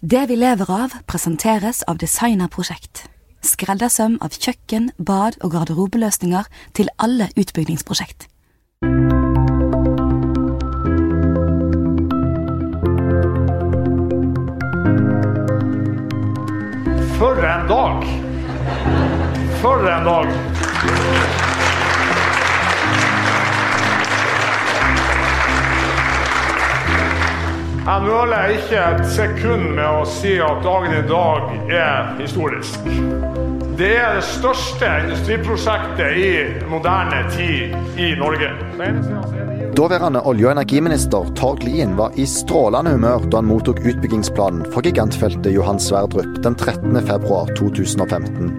Det vi lever av, presenteres av Designerprosjekt. Skreddersøm av kjøkken, bad og garderobeløsninger til alle utbyggingsprosjekt. For en dag! For en dag! Jeg nøler ikke et sekund med å si at dagen i dag er historisk. Det er det største industriprosjektet i moderne tid i Norge. Daværende olje- og energiminister Tord Lien var i strålende humør da han mottok utbyggingsplanen for gigantfeltet Johan Sverdrup den 13. februar 2015.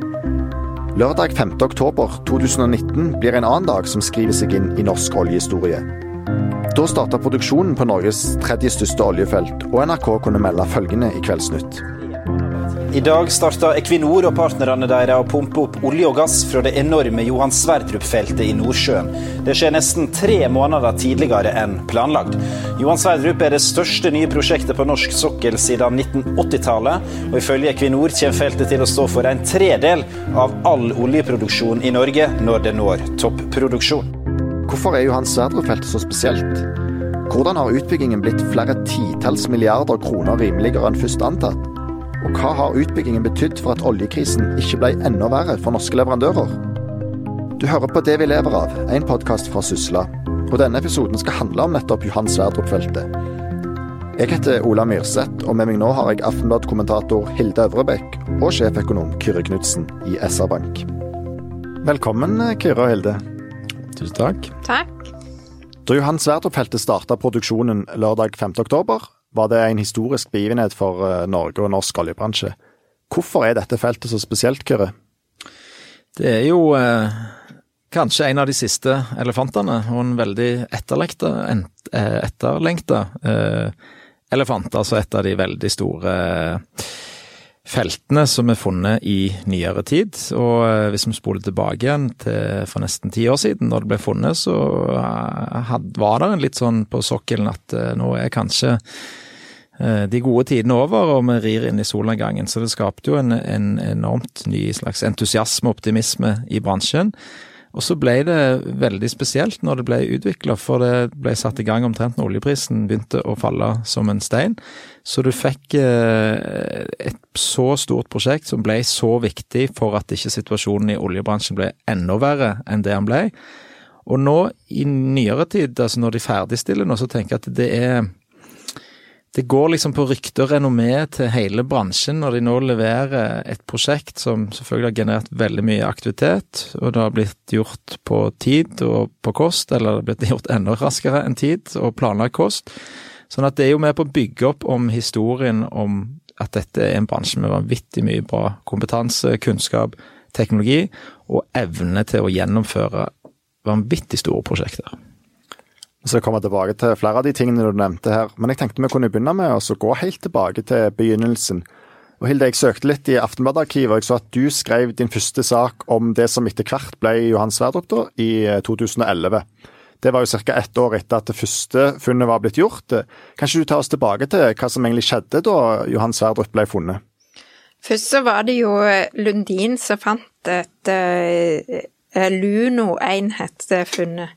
Lørdag 5. oktober 2019 blir en annen dag som skriver seg inn i norsk oljehistorie. Da starta produksjonen på Norges tredje største oljefelt, og NRK kunne melde følgende i Kveldsnytt. I dag starta Equinor og partnerne deres å pumpe opp olje og gass fra det enorme Johan Sverdrup-feltet i Nordsjøen. Det skjer nesten tre måneder tidligere enn planlagt. Johan Sverdrup er det største nye prosjektet på norsk sokkel siden 1980-tallet, og ifølge Equinor kommer feltet til å stå for en tredel av all oljeproduksjon i Norge når det når topproduksjon. Hvorfor er Johan Sverdrup-feltet så spesielt? Hvordan har utbyggingen blitt flere titalls milliarder kroner rimeligere enn først antatt? Og hva har utbyggingen betydd for at oljekrisen ikke ble enda verre for norske leverandører? Du hører på Det vi lever av, en podkast fra Sysla. Og denne episoden skal handle om nettopp Johan Sverdrup-feltet. Jeg heter Ola Myrseth, og med meg nå har jeg Aftenblad-kommentator Hilde Øvrebekk og sjeføkonom Kyrre Knutsen i SR-Bank. Velkommen, Kyrre og Hilde. Tusen takk. Takk. Da Johan Sverdrup-feltet starta produksjonen lørdag 5. oktober, var det en historisk begivenhet for eh, Norge og norsk oljebransje. Hvorfor er dette feltet så spesielt, Kyrre? Det er jo eh, kanskje en av de siste elefantene, og en veldig etterlengta, eh, etterlengta eh, elefant. Altså et av de veldig store eh, feltene som er funnet i nyere tid. Og eh, hvis vi spoler tilbake igjen til for nesten ti år siden, da det ble funnet, så had, var det en litt sånn på sokkelen at nå er kanskje de gode tidene over, og vi rir inn i solnedgangen. Så det skapte jo en, en enormt ny slags entusiasme og optimisme i bransjen. Og så ble det veldig spesielt når det ble utvikla, for det ble satt i gang omtrent når oljeprisen begynte å falle som en stein. Så du fikk et så stort prosjekt som ble så viktig for at ikke situasjonen i oljebransjen ble enda verre enn det han ble. Og nå i nyere tid, altså når de ferdigstiller nå, så tenker jeg at det er det går liksom på rykte og renommé til hele bransjen når de nå leverer et prosjekt som selvfølgelig har generert veldig mye aktivitet, og det har blitt gjort på tid og på kost, eller det har blitt gjort enda raskere enn tid og planlagt kost. Sånn at det er jo med på å bygge opp om historien om at dette er en bransje med vanvittig mye bra kompetanse, kunnskap, teknologi og evne til å gjennomføre vanvittig store prosjekter. Så kommer tilbake til flere av de tingene du nevnte her, men jeg tenkte vi kunne begynne med å gå helt tilbake til begynnelsen. Og Hilde, jeg søkte litt i Aftenbladet-arkivet, og jeg så at du skrev din første sak om det som etter hvert ble Johan Sverdrup da, i 2011. Det var jo ca. ett år etter at det første funnet var blitt gjort. Kan ikke du ta oss tilbake til hva som egentlig skjedde da Johan Sverdrup ble funnet? Først så var det jo Lundin som fant et uh, Luno 1 het det funnet.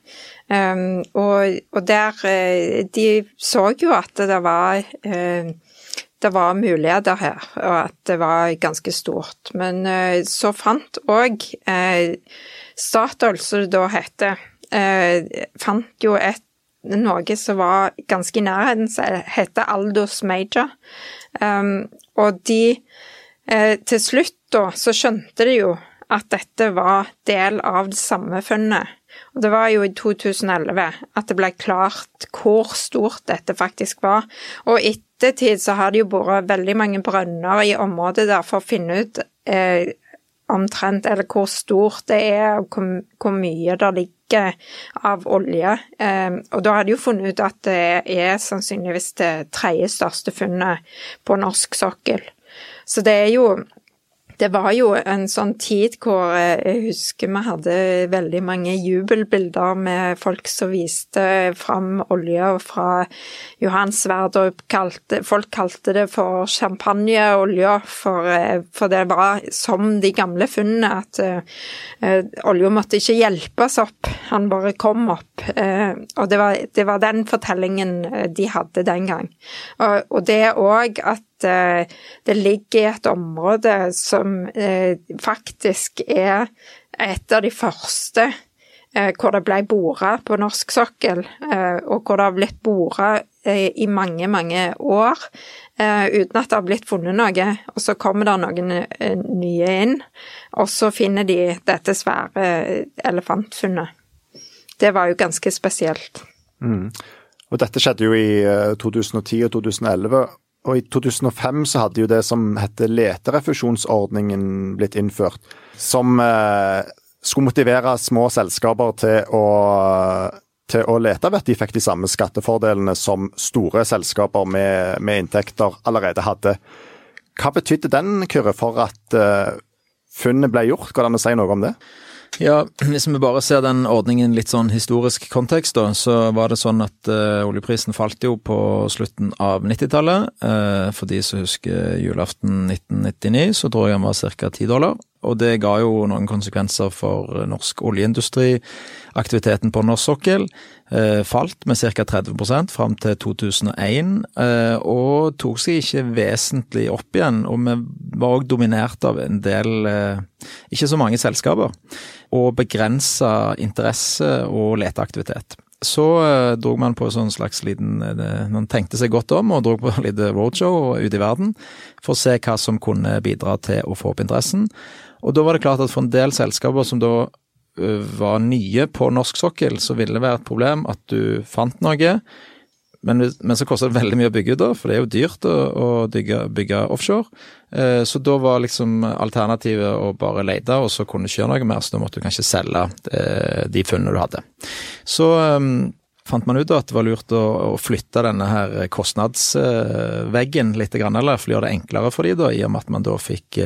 Um, og, og, der De så jo at det var uh, det var muligheter her, og at det var ganske stort. Men uh, så fant òg uh, Statoil, som det da heter, fant jo et, noe som var ganske i nærheten, som heter Aldos Major. Um, og de Til slutt, da, så skjønte de jo at dette var del av det samme funnet. Og det var jo i 2011 at det ble klart hvor stort dette faktisk var. Og i ettertid så har det jo vært veldig mange brønner i området der for å finne ut eh, omtrent eller hvor stort det er, og hvor, hvor mye det ligger av olje. Eh, og da har de jo funnet ut at det er sannsynligvis det tredje største funnet på norsk sokkel. Så det er jo det var jo en sånn tid hvor jeg husker vi hadde veldig mange jubelbilder med folk som viste fram olje fra Johan Sverdrup. Folk kalte det for champagneolja, for, for, det var som de gamle funnene, at uh, olja måtte ikke hjelpes opp, han bare kom opp. Og det var, det var, den fortellingen de hadde den gang. Og, og det òg at Eh, det ligger i et område som eh, faktisk er et av de første eh, hvor det ble bora på norsk sokkel, og hvor det har blitt bora i mange, mange år uten at det har blitt funnet noe. Og så kommer det noen nye inn, og så finner de dette svære elefantfunnet. Det var jo ganske spesielt. Mm. Og dette skjedde jo i 2010 og 2011. Og i 2005 så hadde jo det som heter leterefusjonsordningen blitt innført. Som eh, skulle motivere små selskaper til å, til å lete ved at de fikk de samme skattefordelene som store selskaper med, med inntekter allerede hadde. Hva betydde den, Kyrre, for at eh, funnet ble gjort? Går det an å si noe om det? Ja, Hvis vi bare ser den ordningen litt sånn historisk kontekst, da, så var det sånn at uh, oljeprisen falt jo på slutten av 90-tallet. Uh, for de som husker julaften 1999, så tror jeg den var ca. 10 dollar. Og det ga jo noen konsekvenser for norsk oljeindustri. Aktiviteten på norsk sokkel eh, falt med ca. 30% fram til 2001, eh, og tok seg ikke vesentlig opp igjen. Og vi var òg dominert av en del, eh, ikke så mange selskaper, og begrensa interesse og leteaktivitet. Så dro man på en sånn slags liten Man tenkte seg godt om og dro på en liten roadshow ute i verden for å se hva som kunne bidra til å få opp interessen. Og da var det klart at for en del selskaper som da var nye på norsk sokkel, så ville det være et problem at du fant noe, men, men så koster det veldig mye å bygge da, for det er jo dyrt å, å bygge, bygge, offshore. Eh, så da var liksom alternativet å bare lete, og så kunne ikke gjøre noe mer, så da måtte du kanskje selge eh, de funnene du hadde. Så eh, fant man ut da at det var lurt å, å flytte denne her kostnadsveggen litt, grann, eller for å gjøre det enklere for de da, i og med at man da fikk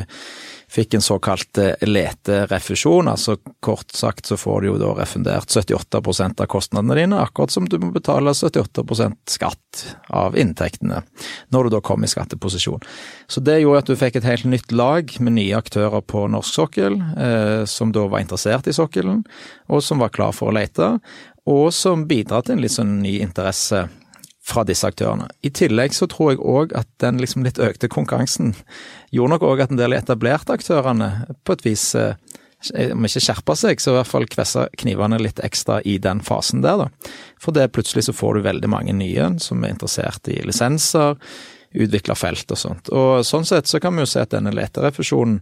fikk en såkalt eh, leterefusjon. Altså kort sagt så får du jo da refundert 78 av kostnadene dine, akkurat som du må betale 78% skatt av inntektene når du da kom i skatteposisjon. Så det gjorde at du fikk et helt nytt lag med nye aktører på norsk sokkel, eh, som da var interessert i sokkelen, og som var klar for å lete, og som bidrar til en litt sånn ny interesse fra disse aktørene. I tillegg så tror jeg òg at den liksom litt økte konkurransen gjorde nok òg at en del etablerte aktørene på et vis eh, om ikke skjerpa seg, så i hvert fall kvessa knivene litt ekstra i den fasen der, da. For det plutselig så får du veldig mange nye som er interessert i lisenser, utvikla felt og sånt. Og sånn sett så kan vi jo se at denne leterefusjonen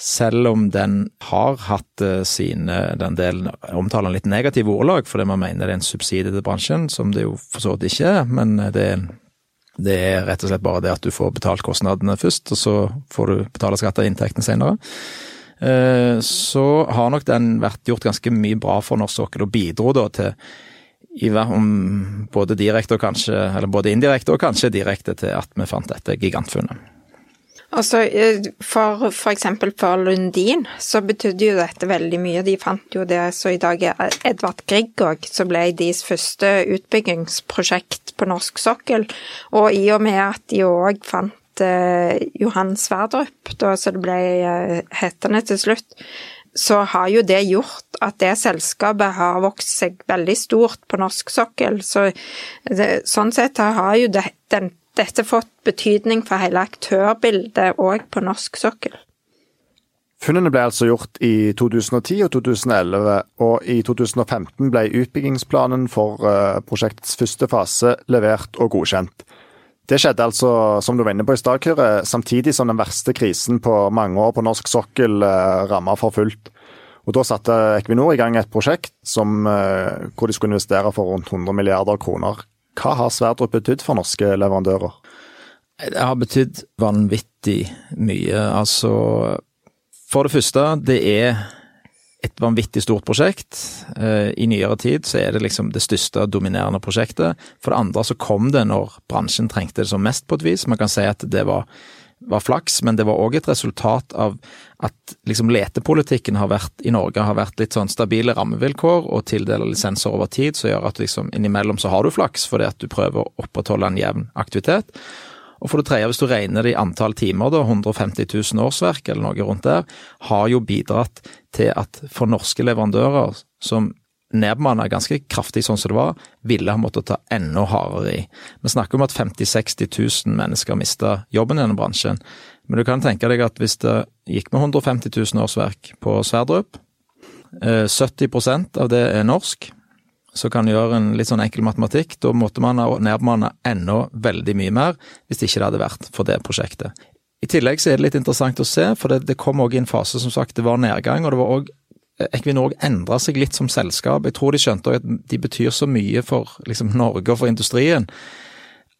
selv om den har hatt eh, sine Den delen omtaler litt negative ordlag fordi man mener det er en subsidie til bransjen, som det jo for så vidt ikke er, men det er, det er rett og slett bare det at du får betalt kostnadene først, og så får du betale skatt av inntektene senere. Eh, så har nok den vært gjort ganske mye bra for norsk sokkel, og bidro da til både direkte og kanskje, eller både indirekte og kanskje direkte til at vi fant dette gigantfunnet. Altså, for, for eksempel for Lundin så betydde jo dette veldig mye. De fant jo det så i dag er Edvard Grieg òg, som ble deres første utbyggingsprosjekt på norsk sokkel. Og i og med at de òg fant eh, Johan Sverdrup, da så det ble eh, hetende til slutt, så har jo det gjort at det selskapet har vokst seg veldig stort på norsk sokkel. Så det, sånn sett har jo det, den dette fått betydning for hele aktørbildet òg på norsk sokkel. Funnene ble altså gjort i 2010 og 2011, og i 2015 ble utbyggingsplanen for eh, prosjektets første fase levert og godkjent. Det skjedde altså, som du var inne på i stad, Kyrre, samtidig som den verste krisen på mange år på norsk sokkel eh, ramma for fullt. Og Da satte Equinor i gang et prosjekt som, eh, hvor de skulle investere for rundt 100 milliarder kroner. Hva har Sverdrup betydd for norske leverandører? Det har betydd vanvittig mye. Altså, for det første, det er et vanvittig stort prosjekt. Eh, I nyere tid så er det liksom det største dominerende prosjektet. For det andre så kom det når bransjen trengte det som mest, på et vis. Man kan si at det var var flaks, men det var òg et resultat av at liksom letepolitikken har vært, i Norge har vært litt sånn stabile rammevilkår og tildeler lisenser over tid, som gjør at liksom innimellom så har du flaks fordi at du prøver å opprettholde en jevn aktivitet. Og for det tredje, hvis du regner det i antall timer, da, 150 000 årsverk eller noe rundt der, har jo bidratt til at for norske leverandører som nedbemanna ganske kraftig sånn som det var, ville ha måttet ta enda hardere i. Vi snakker om at 50 000-60 000 mennesker mista jobben i denne bransjen. Men du kan tenke deg at hvis det gikk med 150 000 årsverk på Sverdrup, 70 eh, av det er norsk, så kan du gjøre en litt sånn enkel matematikk. Da måtte man ha nedbemanna enda veldig mye mer hvis det ikke hadde vært for det prosjektet. I tillegg så er det litt interessant å se, for det, det kom òg i en fase som sagt det var nedgang, og det var òg Equinor endra seg litt som selskap. Jeg tror de skjønte at de betyr så mye for liksom, Norge og for industrien.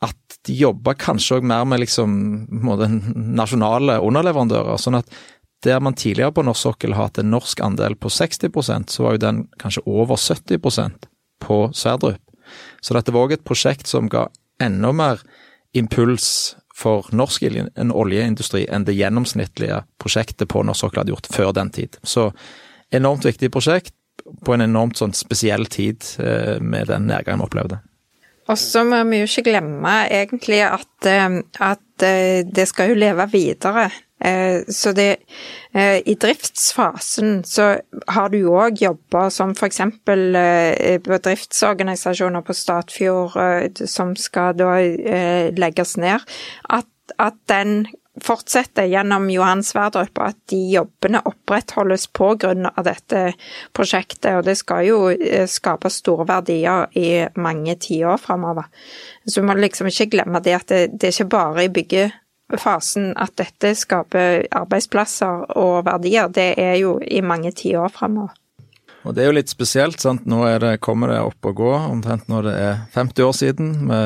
At de jobba kanskje òg mer med liksom, nasjonale underleverandører. sånn at der man tidligere på norsk sokkel har hatt en norsk andel på 60% så var jo den kanskje over 70% på Sverdrup. Så dette var òg et prosjekt som ga enda mer impuls for norsk oljeindustri enn det gjennomsnittlige prosjektet på norsk sokkel hadde gjort før den tid. Så enormt viktig prosjekt på en enormt sånn spesiell tid eh, med den nedgangen vi opplevde. Og så må vi jo ikke glemme egentlig at, eh, at eh, det skal jo leve videre. Så det I driftsfasen så har du òg jobba som f.eks. bedriftsorganisasjoner på Statfjord som skal da legges ned. At, at den fortsette gjennom Johan Sverdrup, at de jobbene opprettholdes av dette prosjektet. Og det skal jo eh, skape store verdier i mange tiår framover. Så vi må liksom ikke glemme det at det, det er ikke bare i byggefasen at dette skaper arbeidsplasser og verdier. Det er jo i mange tiår framover. Og Det er jo litt spesielt. sant? Nå det, kommer det opp og gå, omtrent når det er 50 år siden vi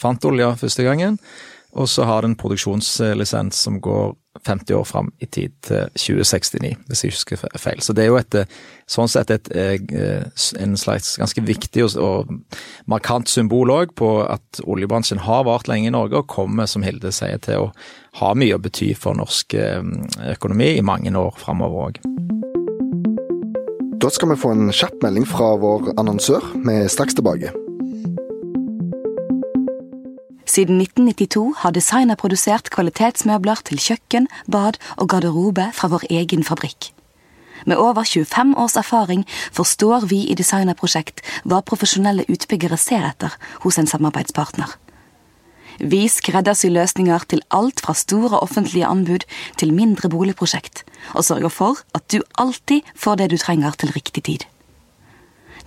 fant olja første gangen. Og så har det en produksjonslisens som går 50 år fram i tid, til 2069, hvis jeg husker feil. Så det er jo et, sånn sett et, eh, en slags ganske viktig og, markant symbol òg på at oljebransjen har vart lenge i Norge, og kommer, som Hilde sier, til å ha mye å bety for norsk eh, økonomi i mange år framover òg. Da skal vi få en kjapp melding fra vår annonsør. Vi er straks tilbake. Siden 1992 har designer produsert kvalitetsmøbler til kjøkken, bad og garderobe fra vår egen fabrikk. Med over 25 års erfaring forstår vi i Designerprosjekt hva profesjonelle utbyggere ser etter hos en samarbeidspartner. Vi skreddersyr løsninger til alt fra store offentlige anbud til mindre boligprosjekt, og sørger for at du alltid får det du trenger til riktig tid.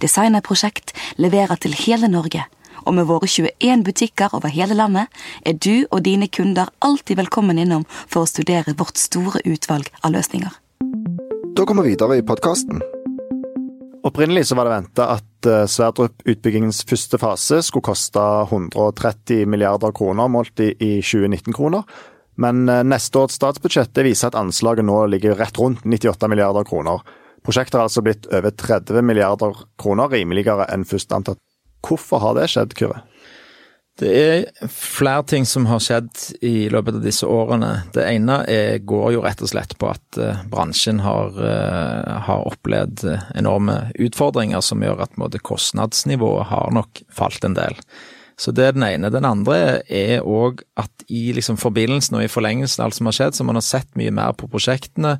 Designerprosjekt leverer til hele Norge og med våre 21 butikker over hele landet er du og dine kunder alltid velkommen innom for å studere vårt store utvalg av løsninger. Da kommer vi videre i podkasten. Opprinnelig så var det venta at eh, Sverdrup-utbyggingens første fase skulle koste 130 milliarder kroner målt i 2019-kroner. Men eh, neste års statsbudsjett viser at anslaget nå ligger rett rundt 98 milliarder kroner. Prosjektet har altså blitt over 30 milliarder kroner rimeligere enn først antatt. Hvorfor har det skjedd, Kyrre? Det er flere ting som har skjedd i løpet av disse årene. Det ene er, går jo rett og slett på at uh, bransjen har, uh, har, opplevd enorme utfordringer som gjør at måte, kostnadsnivået har nok falt en del. Så det er den ene. Den andre er òg at i liksom, forbindelsen og i forlengelsen av alt som har skjedd, så man har sett mye mer på prosjektene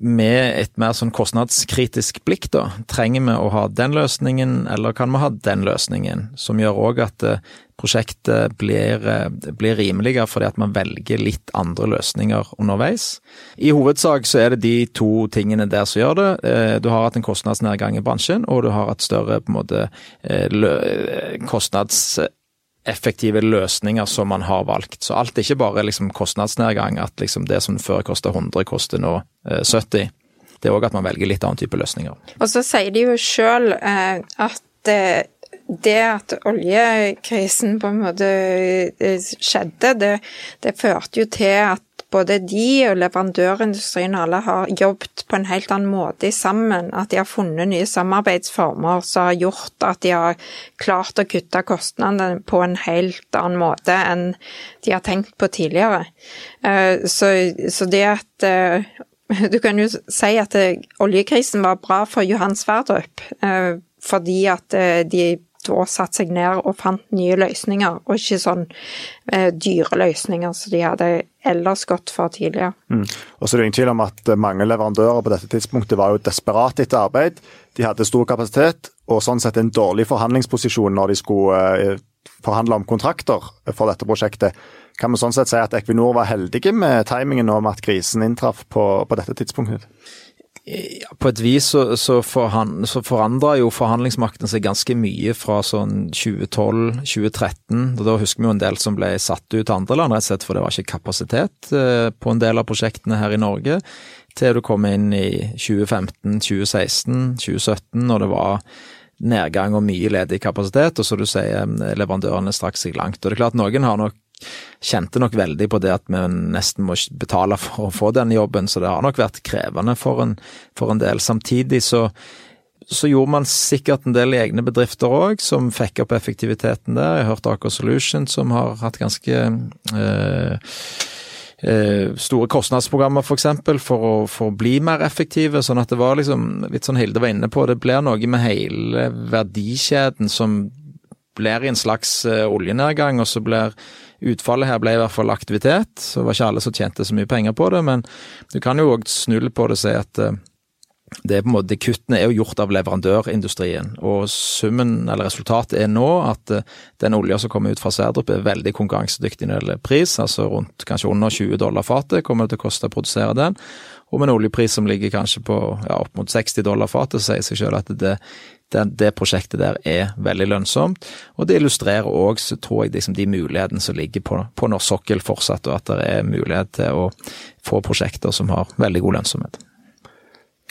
med et mer sånn kostnadskritisk blikk, da. Trenger vi å ha den løsningen, eller kan vi ha den løsningen? Som gjør òg at eh, prosjektet blir, eh, blir, rimeligere fordi at man velger litt andre løsninger underveis. I hovedsak så er det de to tingene der som gjør det. Eh, du har hatt en kostnadsnedgang i bransjen, og du har hatt større på en måte kostnads effektive løsninger som man har valgt. Så alt er ikke bare liksom kostnadsnedgang, at liksom det som før kosta 100, koster nå eh, 70. Det er òg at man velger litt annen type løsninger. Og så sier de jo sjøl eh, at eh, det at oljekrisen på en måte eh, skjedde, det, det førte jo til at både de og leverandørindustrien alle har jobbet på en helt annen måte sammen. At de har funnet nye samarbeidsformer som har gjort at de har klart å kutte kostnadene på en helt annen måte enn de har tenkt på tidligere. Eh, så, så det at eh, du kan jo si at oljekrisen var bra for Johan Sverdrup, fordi at de da satte seg ned og fant nye løsninger, og ikke sånn eh, dyre løsninger som de hadde ellers gått for tidligere. Mm. Og så er det ingen tvil om at mange leverandører på dette tidspunktet var jo desperate etter arbeid. De hadde stor kapasitet og sånn sett en dårlig forhandlingsposisjon når de skulle eh, forhandle om kontrakter for dette prosjektet. Kan vi sånn sett si at Equinor var heldige med timingen om at krisen inntraff på, på dette tidspunktet? Ja, på et vis så, så, forhand, så forandra jo forhandlingsmakten seg ganske mye fra sånn 2012-2013. og Da husker vi jo en del som ble satt ut til andre land, rett og slett for det var ikke kapasitet eh, på en del av prosjektene her i Norge. Til du kom inn i 2015, 2016, 2017, når det var nedgang og mye ledig kapasitet, og så du sier leverandørene strakk seg langt. Og det er klart Noen har nok kjente nok veldig på det at vi nesten må betale for å få den jobben, så det har nok vært krevende for en, for en del. Samtidig så, så gjorde man sikkert en del egne bedrifter òg, som fikk opp effektiviteten der. Jeg hørte hørt Aker Solution som har hatt ganske eh, eh, store kostnadsprogrammer f.eks. For, for, å, for å bli mer effektive. sånn at det var liksom, litt sånn Hilde var inne på, det blir noe med hele verdikjeden som blir i en slags uh, oljenedgang, og så blir Utfallet her ble i hvert fall aktivitet, så det var ikke alle som tjente så mye penger på det, men du kan jo òg snu på det og si at eh, det er på en måte, Kuttene er jo gjort av leverandørindustrien, og summen, eller resultatet, er nå at eh, den olja som kommer ut fra Sverdrup er veldig konkurransedyktig når det gjelder pris, altså rundt kanskje under 20 dollar fatet kommer det til å koste å produsere den. Og med en oljepris som ligger kanskje på ja, opp mot 60 dollar fatet, så sier seg selv at det, det, det, prosjektet der er veldig lønnsomt. Og det illustrerer òg, liksom de mulighetene som ligger på, på norsk sokkel fortsatt, og at det er mulighet til å få prosjekter som har veldig god lønnsomhet.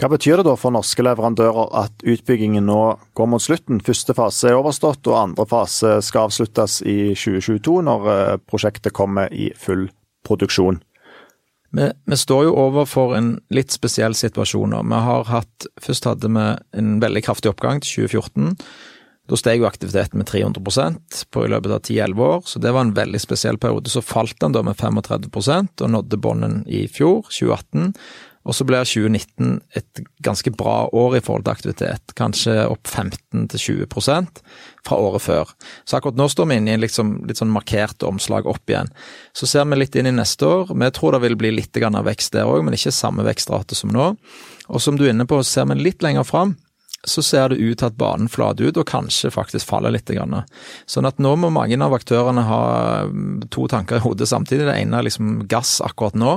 Hva betyr det da for norske leverandører at utbyggingen nå går mot slutten? Første fase er overstått, og andre fase skal avsluttes i 2022, når eh, prosjektet kommer i full produksjon. Vi, vi, står jo overfor en litt spesiell situasjon nå. Vi har hatt Først hadde vi en veldig kraftig oppgang til 2014. Da steg jo aktiviteten med 300% på i løpet av 10-11 år, så det var en veldig spesiell periode. Så falt den da med 35% og nådde bunnen i fjor, 2018. Og så blir 2019 et ganske bra år i forhold til aktivitet, kanskje opp 15-20% fra året før. Så akkurat nå står vi inne i en liksom, litt sånn markert omslag opp igjen. Så ser vi litt inn i neste år. Vi tror det vil bli litt av vekst der òg, men ikke samme vekstrate som nå. Og som du er inne på, ser vi litt lenger fram så ser det ut til at banen flater ut, og kanskje faktisk faller litt. Sånn at nå må mange av aktørene ha to tanker i hodet samtidig. Det ene er liksom gass akkurat nå.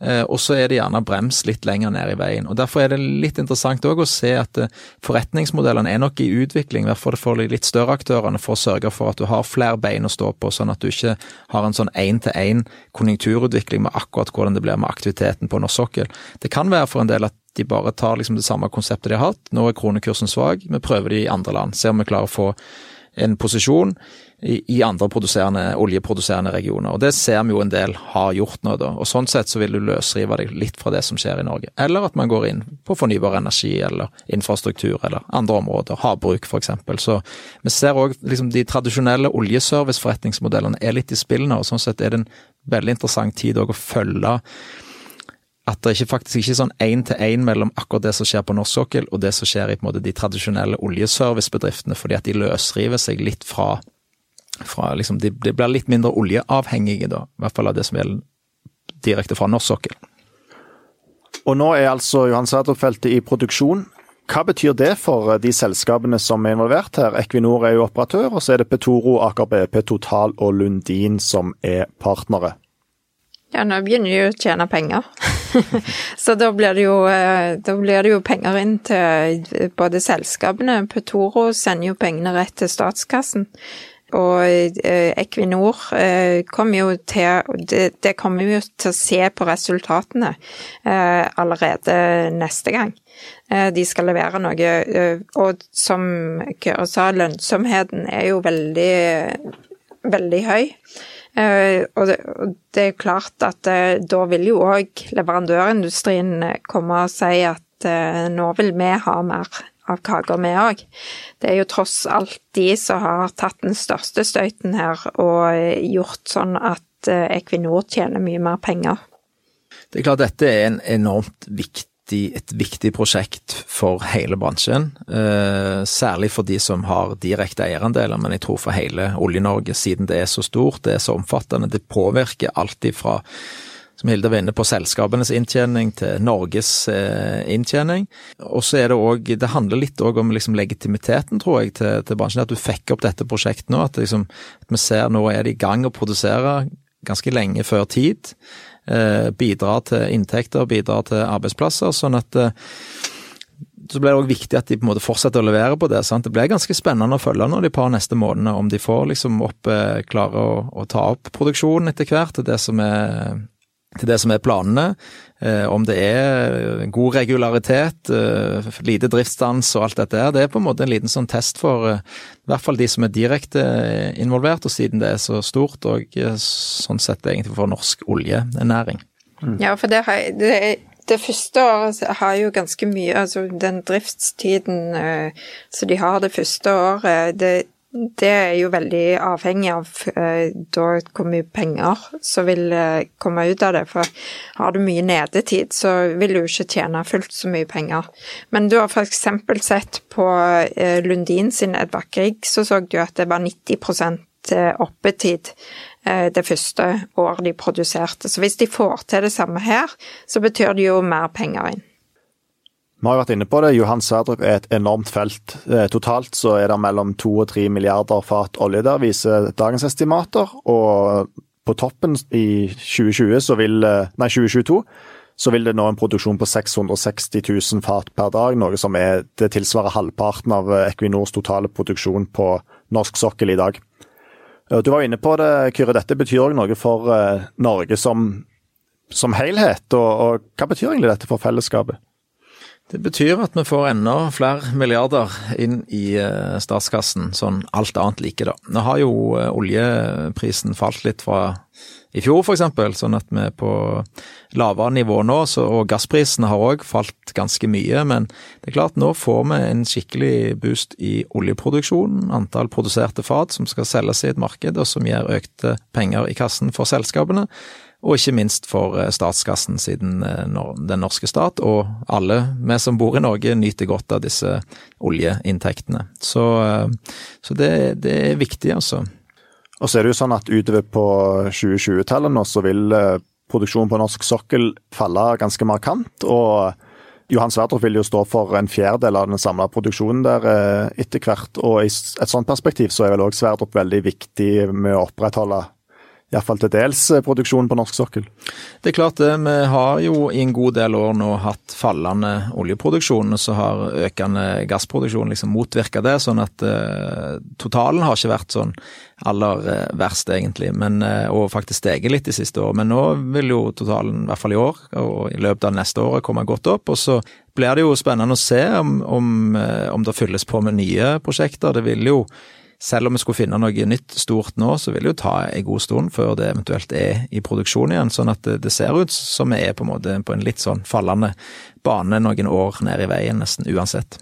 Eh, og så er det gjerne brems litt lenger ned i veien. og Derfor er det litt interessant også å se at eh, forretningsmodellene er nok i utvikling, i hvert fall for de litt større aktørene, for å sørge for at du har flere bein å stå på, sånn at du ikke har en sånn én-til-én konjunkturutvikling med akkurat hvordan det blir med aktiviteten på norsk sokkel. Det kan være for en del at de bare tar liksom det samme konseptet de har hatt. Nå er kronekursen svak, vi prøver det i andre land. Ser om vi klarer å få en posisjon i, i andre oljeproduserende regioner. Og Det ser vi jo en del har gjort nå. da, og Sånn sett så vil du løsrive deg litt fra det som skjer i Norge. Eller at man går inn på fornybar energi eller infrastruktur eller andre områder. Havbruk f.eks. Så vi ser òg liksom, de tradisjonelle oljeserviceforretningsmodellene er litt i spill nå. og Sånn sett er det en veldig interessant tid å følge at det ikke faktisk ikke er sånn én-til-én mellom akkurat det som skjer på norsk sokkel og det som skjer i en måte, de tradisjonelle oljeservicebedriftene, fordi at de løsriver seg litt fra fra liksom, de, de, blir litt mindre oljeavhengige, da. I hvert fall av det som gjelder direkte fra norsk sokkel. Og nå er altså Johan Sverdrup-feltet i produksjon. Hva betyr det for de selskapene som er involvert her? Equinor er jo operatør, og så er det Petoro, Aker BP, Total og Lundin som er partnere. Ja, nå begynner de å tjene penger. så da blir, jo, eh, da blir, det jo, penger inn til både selskapene. Petoro sender jo pengene rett til statskassen. Og eh, Equinor eh, kommer jo til det, kommer jo til å se på resultatene eh, allerede neste gang. De skal levere noe. Og som Køre sa, lønnsomheten er jo veldig, veldig høy. Og det, og det er klart at da vil jo òg leverandørindustrien komme og si at nå vil vi ha mer av kaka, vi òg. Det er jo tross alt de som har tatt den største støyten her og gjort sånn at Equinor tjener mye mer penger. Det er klart dette er en enormt viktig et viktig prosjekt for hele bransjen. Eh, særlig for de som har direkte eierandeler, men jeg tror for hele Olje-Norge, siden det er så stort, det er så omfattende. Det påvirker alltid fra som Hilde var inne på, selskapenes inntjening til Norges eh, inntjening. Og så er det òg Det handler litt òg om liksom legitimiteten, tror jeg, til, til, bransjen. At du fikk opp dette prosjektet nå. At, liksom, at vi ser nå er de i gang å produsere ganske lenge før tid. Eh, bidrar til inntekter, bidrar til arbeidsplasser. sånn at eh, så blir det òg viktig at de på en måte fortsetter å levere på det. sant? Det blir ganske spennende å følge nå de par neste månedene, om de får liksom opp, eh, klare å, å ta opp produksjonen etter hvert det som er til det som er planene. Eh, om det er god regularitet, eh, lite driftsstans og alt dette her. Det er på en måte en liten sånn test for eh, i hvert fall de som er direkte involvert, og siden det er så stort, og sånn sett egentlig for norsk oljenæring. Mm. Ja, for det, har, det, det første året har jo ganske mye Altså den driftstiden som de har det første året, det det er jo veldig avhengig av uh, da hvor mye penger som vil uh, komme ut av det. For har du mye nedetid, så vil du ikke tjene fullt så mye penger. Men du har f.eks. sett på uh, Lundin sin Edvard Grieg, så så du at det var 90% oppetid det første året de produserte. Så hvis de får til det samme her, så betyr det jo mer penger inn. Vi har vært inne på det. Johan Sverdrup er et enormt felt. Eh, totalt så er det mellom to og tre milliarder fat olje der, viser dagens estimater. Og på toppen i 2020 så vil, eh, nei, 2022 så vil det nå en produksjon på 660 000 fat per dag, noe som er, det tilsvarer halvparten av Equinors totale produksjon på norsk sokkel i dag. Du var inne på det, Kyrre. Dette betyr òg noe for eh, Norge som, som helhet. Og, og hva betyr egentlig dette for fellesskapet? Det betyr at vi får enda flere milliarder inn i eh, statskassen, sånn alt annet like, da. Nå har jo eh, oljeprisen falt litt fra i fjor, f.eks., sånn at vi er på lavere nivå nå, så, og gassprisene har òg falt ganske mye. Men det er klart, nå får vi en skikkelig boost i oljeproduksjonen, antall produserte fat som skal selges i et marked, og som gir økte penger i kassen for selskapene og ikke minst for eh, statskassen, siden eh, den norske stat og alle vi som bor i Norge nyter godt av disse oljeinntektene. Så, eh, så det, det, er viktig, altså. Og så er det jo sånn at utover på 2020-tallet nå, så vil produksjonen på norsk sokkel falle ganske markant. og Johan Sverdrup vil jo stå for en fjerdedel av den samla produksjonen der etter hvert. Og i et sånt perspektiv så er vel òg Sverdrup veldig viktig med å opprettholde iallfall til dels eh, produksjonen på norsk sokkel? Det er klart det. Vi har jo i en god del år nå hatt fallende oljeproduksjon, og så har økende gassproduksjon liksom motvirka det. Sånn at uh, totalen har ikke vært sånn aller uh, verst, egentlig. Men, uh, og faktisk steget litt de siste årene. Men nå vil jo totalen, i hvert fall i år og i løpet av neste året, komme godt opp. Og så blir det jo spennende å se om, om, om det fylles på med nye prosjekter. Det vil jo selv om vi skulle finne noe nytt stort nå, så vil det jo ta en god stund før det eventuelt er i produksjon igjen. Sånn at det, ser ut som vi er på en måte på en litt sånn fallende bane noen år ned i veien, nesten uansett.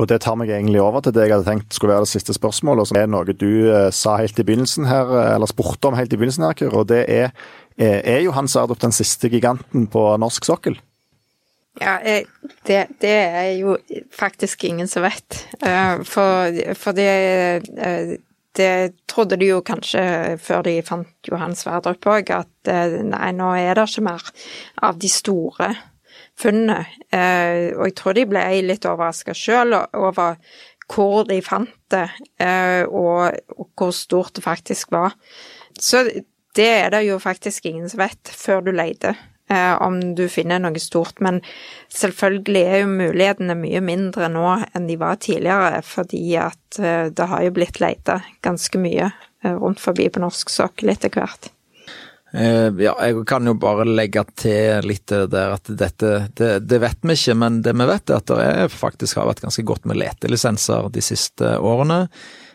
Og Det tar meg egentlig over til det jeg hadde tenkt skulle være det siste spørsmålet, som er noe du eh, sa helt i begynnelsen her, eh, eller spurte om helt i begynnelsen her, og det er eh, er Johan Sverdrup den siste giganten på norsk sokkel? Ja, det, det, er jo faktisk ingen som vet. Eh, for, for det, eh, det trodde de jo kanskje før de fant Johan Sverdrup òg, at eh, nei, nå er det ikke mer av de store funnene. Og jeg tror de ble litt overraska sjøl over hvor de fant det, og, og hvor stort det faktisk var. Så det er det jo faktisk ingen som vet før du leter. Eh, om du finner noe stort. Men selvfølgelig er jo mulighetene mye mindre nå enn de var tidligere, fordi at eh, det har jo blitt leita ganske mye eh, rundt forbi på norsk sokkel etter hvert. Ja, jeg kan jo bare legge til litt der at dette det, det, vet vi ikke, men det vi vet er at det faktisk har vært ganske godt med letelisenser de siste årene.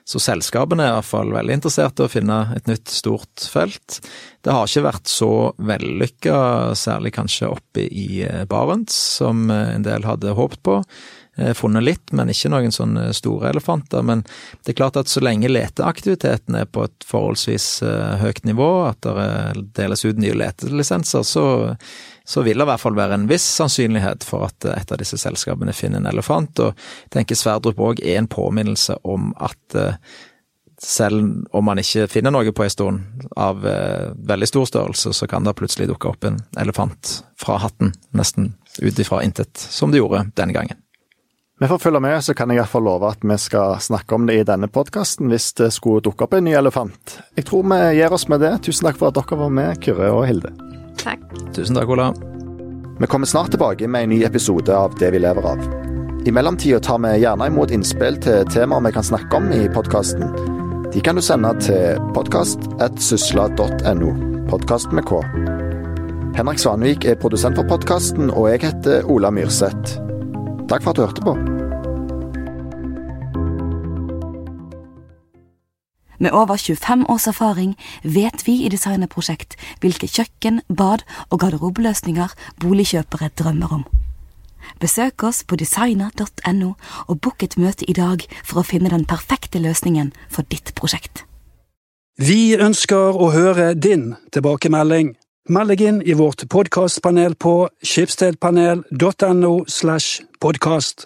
Så selskapene er i hvert fall veldig interessert i å finne et nytt stort felt. Det har ikke vært så vellykka, særlig kanskje oppe i eh, Barents, som eh, en del hadde håpet på. Eh, funnet litt, men ikke noen sånne store elefanter. Men det er klart at så lenge leteaktiviteten er på et forholdsvis høyt nivå, at det deles ut nye letelisenser, så, så vil det i hvert fall være en viss sannsynlighet for at et av disse selskapene finner en elefant. Og jeg tenker Sverdrup òg er en påminnelse om at selv om man ikke finner noe på en stund av eh, veldig stor størrelse, så kan det plutselig dukke opp en elefant fra hatten, nesten ut ifra intet, som det gjorde denne gangen. Vi får følge med, så kan jeg iallfall love at vi skal snakke om det i denne podkasten hvis det skulle dukke opp en ny elefant. Jeg tror vi gir oss med det. Tusen takk for at dere var med, Kyrre og Hilde. Takk. Tusen takk, Ola. Vi kommer snart tilbake med en ny episode av Det vi lever av. I mellomtida tar vi gjerne imot innspill til temaer vi kan snakke om i podkasten. De kan du sende til podkast.sysla.no. Podkast med K. Henrik Svanvik er produsent for podkasten, og jeg heter Ola Myrseth. Takk for at du hørte på. Med over 25 års erfaring vet vi i Designerprosjekt hvilke kjøkken, bad og garderobeløsninger boligkjøpere drømmer om. Besøk oss på designer.no og book et møte i dag for å finne den perfekte løsningen for ditt prosjekt. Vi ønsker å høre din tilbakemelding. Meld deg inn i vårt podkastpanel på skipsstedpanel.no slash podkast.